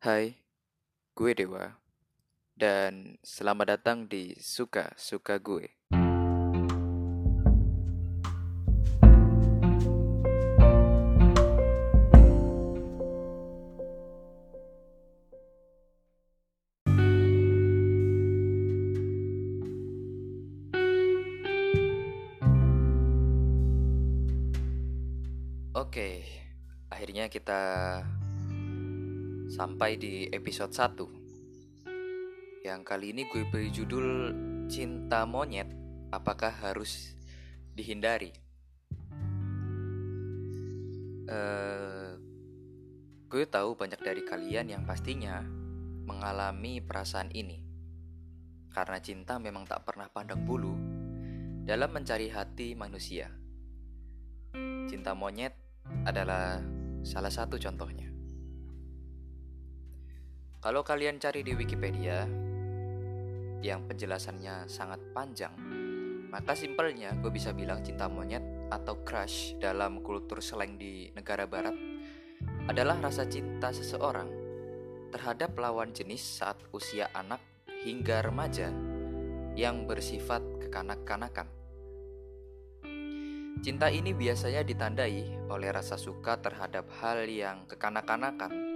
Hai, gue Dewa, dan selamat datang di Suka Suka Gue. Oke, akhirnya kita sampai di episode 1 Yang kali ini gue beri judul Cinta Monyet Apakah Harus Dihindari? Eh, gue tahu banyak dari kalian yang pastinya mengalami perasaan ini Karena cinta memang tak pernah pandang bulu dalam mencari hati manusia Cinta monyet adalah salah satu contohnya. Kalau kalian cari di Wikipedia yang penjelasannya sangat panjang, maka simpelnya gue bisa bilang cinta monyet atau crush dalam kultur slang di negara barat adalah rasa cinta seseorang terhadap lawan jenis saat usia anak hingga remaja yang bersifat kekanak-kanakan. Cinta ini biasanya ditandai oleh rasa suka terhadap hal yang kekanak-kanakan,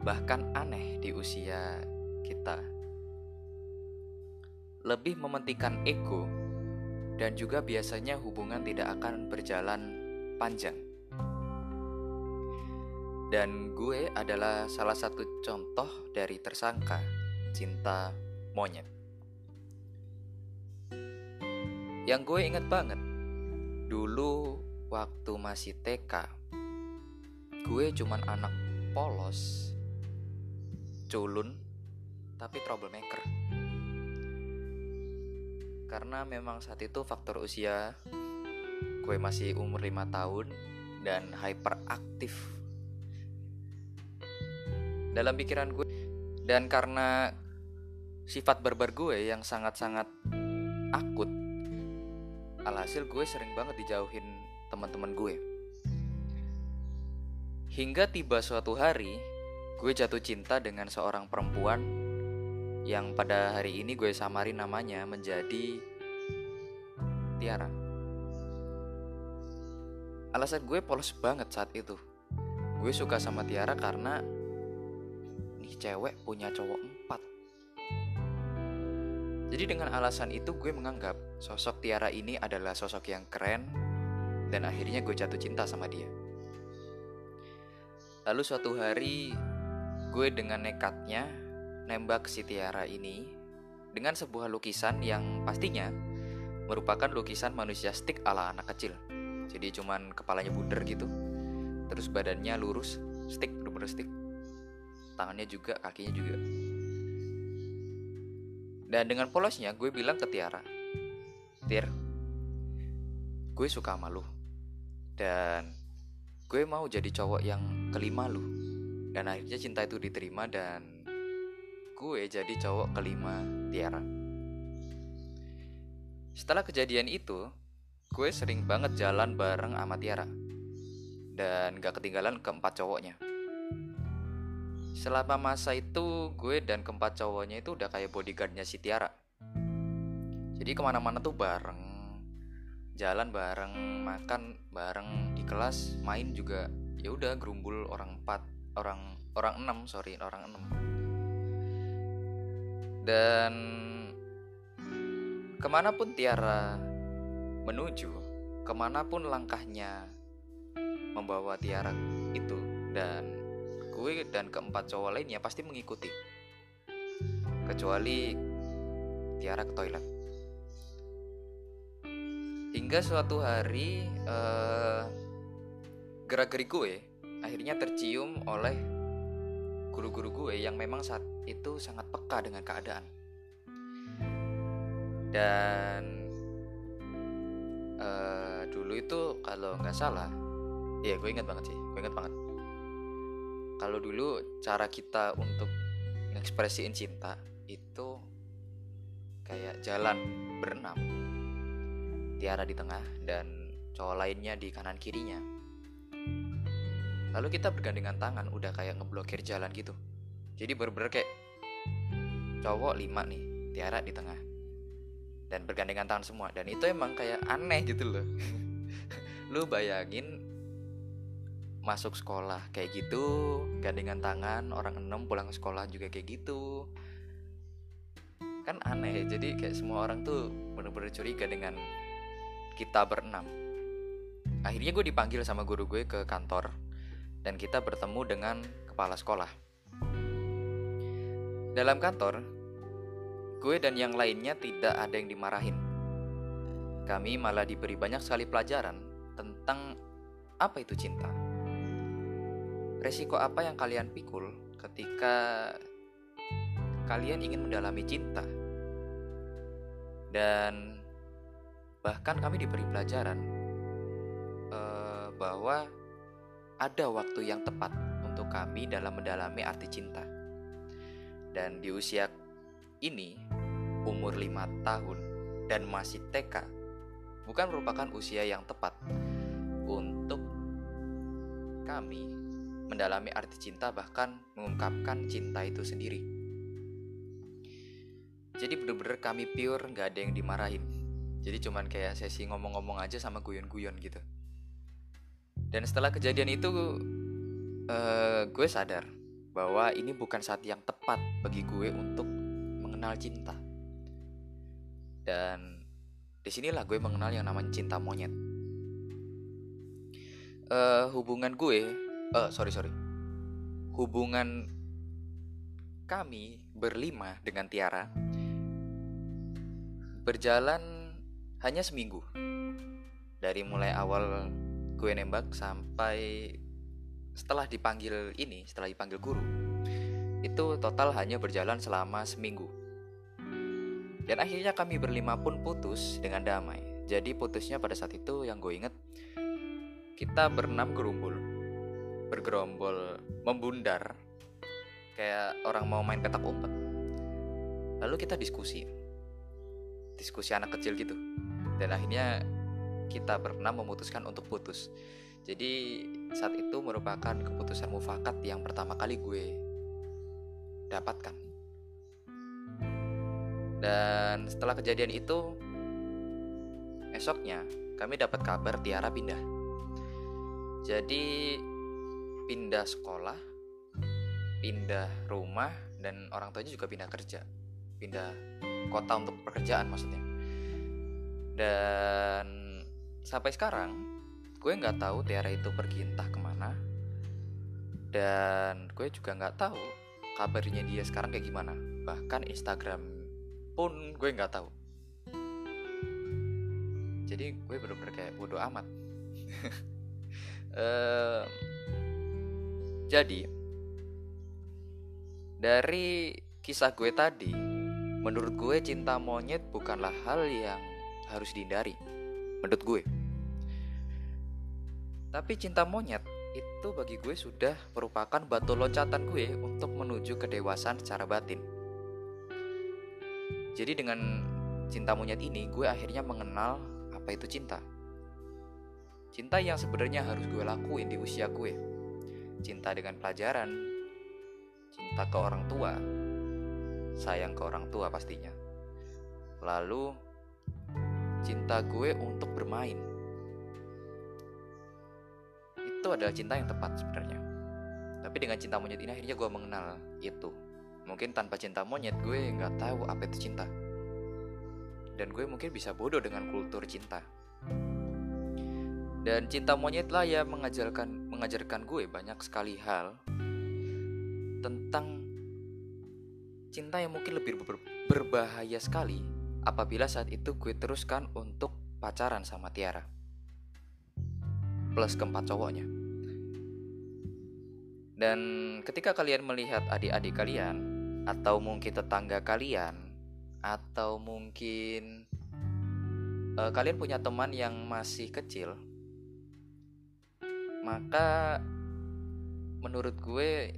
bahkan aneh di usia kita. Lebih mementingkan ego, dan juga biasanya hubungan tidak akan berjalan panjang. Dan gue adalah salah satu contoh dari tersangka cinta monyet. Yang gue inget banget Dulu waktu masih TK, gue cuman anak polos, culun, tapi troublemaker. Karena memang saat itu faktor usia gue masih umur 5 tahun dan hyperaktif dalam pikiran gue dan karena sifat barbar gue yang sangat-sangat akut alhasil gue sering banget dijauhin teman-teman gue hingga tiba suatu hari gue jatuh cinta dengan seorang perempuan yang pada hari ini gue samarin namanya menjadi Tiara. Alasan gue polos banget saat itu. Gue suka sama Tiara karena nih cewek punya cowok empat. Jadi dengan alasan itu gue menganggap sosok Tiara ini adalah sosok yang keren dan akhirnya gue jatuh cinta sama dia. Lalu suatu hari gue dengan nekatnya nembak si Tiara ini dengan sebuah lukisan yang pastinya merupakan lukisan manusia stick ala anak kecil. Jadi cuman kepalanya bundar gitu. Terus badannya lurus, stick bener-bener stick. Tangannya juga, kakinya juga. Dan dengan polosnya gue bilang ke Tiara, Tir, gue suka sama lu. Dan gue mau jadi cowok yang kelima lu. Dan akhirnya cinta itu diterima dan gue jadi cowok kelima Tiara. Setelah kejadian itu, gue sering banget jalan bareng sama Tiara. Dan gak ketinggalan keempat cowoknya. Selama masa itu gue dan keempat cowoknya itu udah kayak bodyguardnya si Tiara. Jadi ke mana-mana tuh bareng. Jalan bareng makan bareng di kelas main juga. Ya udah gerumbul orang empat orang orang enam sorry orang enam. Dan ke mana pun Tiara menuju ke mana pun langkahnya membawa Tiara itu dan gue dan keempat cowok lainnya pasti mengikuti. Kecuali Tiara ke toilet. Hingga suatu hari uh, gerak-gerik gue akhirnya tercium oleh guru-guru gue yang memang saat itu sangat peka dengan keadaan. Dan uh, dulu itu kalau nggak salah ya gue ingat banget sih gue ingat banget. Kalau dulu cara kita untuk mengekspresiin cinta itu kayak jalan berenam Tiara di tengah dan cowok lainnya di kanan kirinya lalu kita bergandengan tangan udah kayak ngeblokir jalan gitu. Jadi bener-bener kayak cowok lima nih Tiara di tengah. Dan bergandengan tangan semua. Dan itu emang kayak aneh gitu loh. Lu bayangin masuk sekolah kayak gitu gandengan tangan orang enam pulang sekolah juga kayak gitu. Kan aneh jadi kayak semua orang tuh bener-bener curiga dengan kita berenam. Akhirnya gue dipanggil sama guru gue ke kantor dan kita bertemu dengan kepala sekolah. Dalam kantor gue dan yang lainnya tidak ada yang dimarahin. Kami malah diberi banyak sekali pelajaran tentang apa itu cinta. Resiko apa yang kalian pikul ketika kalian ingin mendalami cinta? Dan bahkan kami diberi pelajaran uh, bahwa ada waktu yang tepat untuk kami dalam mendalami arti cinta dan di usia ini umur lima tahun dan masih TK bukan merupakan usia yang tepat untuk kami mendalami arti cinta bahkan mengungkapkan cinta itu sendiri. Jadi bener-bener kami pure nggak ada yang dimarahin. Jadi cuman kayak sesi ngomong-ngomong aja sama guyon-guyon gitu. Dan setelah kejadian itu uh, gue sadar bahwa ini bukan saat yang tepat bagi gue untuk mengenal cinta. Dan di sinilah gue mengenal yang namanya cinta monyet. Uh, hubungan gue uh, sorry sorry hubungan kami berlima dengan Tiara berjalan hanya seminggu dari mulai awal gue nembak sampai setelah dipanggil ini setelah dipanggil guru. Itu total hanya berjalan selama seminggu. Dan akhirnya kami berlima pun putus dengan damai. Jadi putusnya pada saat itu yang gue inget kita berenam gerumbul bergerombol membundar kayak orang mau main petak umpet. Lalu kita diskusi diskusi anak kecil gitu. Dan akhirnya kita pernah memutuskan untuk putus. Jadi saat itu merupakan keputusan mufakat yang pertama kali gue dapatkan. Dan setelah kejadian itu esoknya kami dapat kabar Tiara pindah. Jadi pindah sekolah, pindah rumah, dan orang tuanya juga pindah kerja, pindah kota untuk pekerjaan maksudnya. Dan sampai sekarang, gue nggak tahu Tiara itu pergi entah ke mana, dan gue juga nggak tahu kabarnya dia sekarang kayak gimana. Bahkan Instagram pun gue nggak tahu. Jadi gue bener-bener kayak bodoh amat. uh, Jadi, dari kisah gue tadi, menurut gue cinta monyet bukanlah hal yang harus dihindari. Menurut gue. Tapi cinta monyet itu bagi gue sudah merupakan batu loncatan gue untuk menuju kedewasaan secara batin. Jadi dengan cinta monyet ini gue akhirnya mengenal apa itu cinta. Cinta yang sebenarnya harus gue lakuin di usia gue cinta dengan pelajaran, cinta ke orang tua, sayang ke orang tua pastinya. Lalu cinta gue untuk bermain. Adalah cinta yang tepat sebenarnya. Tapi dengan cinta monyet ini akhirnya gue mengenal itu. Mungkin tanpa cinta monyet gue nggak tahu apa itu cinta. Dan gue mungkin bisa bodoh dengan kultur cinta. Dan cinta monyet lah yang mengajarkan mengajarkan gue banyak sekali hal tentang cinta yang mungkin lebih ber berbahaya sekali apabila saat itu gue teruskan untuk pacaran sama Tiara. Plus keempat cowoknya. Dan ketika kalian melihat adik-adik kalian atau mungkin tetangga kalian atau mungkin uh, kalian punya teman yang masih kecil maka menurut gue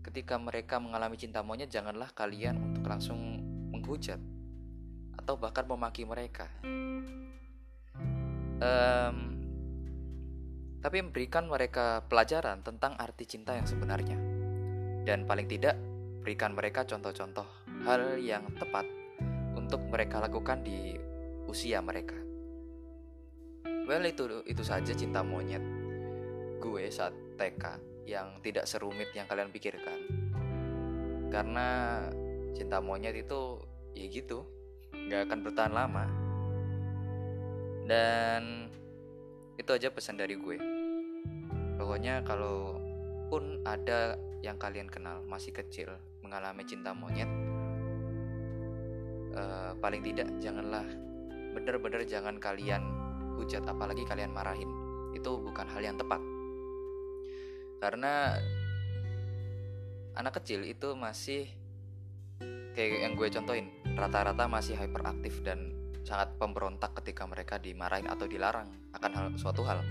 ketika mereka mengalami cinta monyet janganlah kalian untuk langsung menghujat atau bahkan memaki mereka. Um, tapi memberikan mereka pelajaran tentang arti cinta yang sebenarnya dan paling tidak berikan mereka contoh-contoh hal yang tepat untuk mereka lakukan di usia mereka. Well itu itu saja cinta monyet gue saat TK yang tidak serumit yang kalian pikirkan. Karena cinta monyet itu ya gitu, nggak akan bertahan lama. Dan itu aja pesan dari gue. Pokoknya kalau pun ada yang kalian kenal masih kecil mengalami cinta monyet, uh, paling tidak janganlah bener-bener jangan kalian hujat apalagi kalian marahin itu bukan hal yang tepat karena anak kecil itu masih kayak yang gue contohin rata-rata masih hyperaktif dan sangat pemberontak ketika mereka dimarahin atau dilarang akan hal suatu hal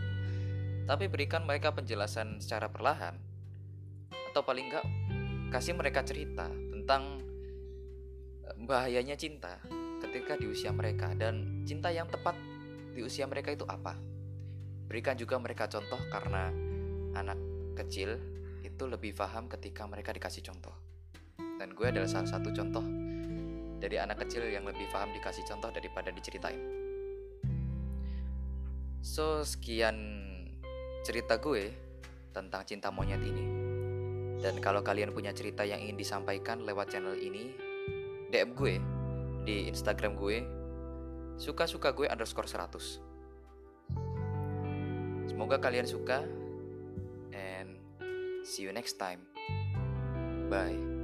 tapi berikan mereka penjelasan secara perlahan atau paling enggak kasih mereka cerita tentang bahayanya cinta ketika di usia mereka dan cinta yang tepat di usia mereka itu apa. Berikan juga mereka contoh karena anak kecil itu lebih paham ketika mereka dikasih contoh. Dan gue adalah salah satu contoh dari anak kecil yang lebih paham dikasih contoh daripada diceritain. So, sekian cerita gue tentang cinta monyet ini. Dan kalau kalian punya cerita yang ingin disampaikan lewat channel ini, DM gue di Instagram gue suka-suka gue underscore 100 semoga kalian suka and see you next time bye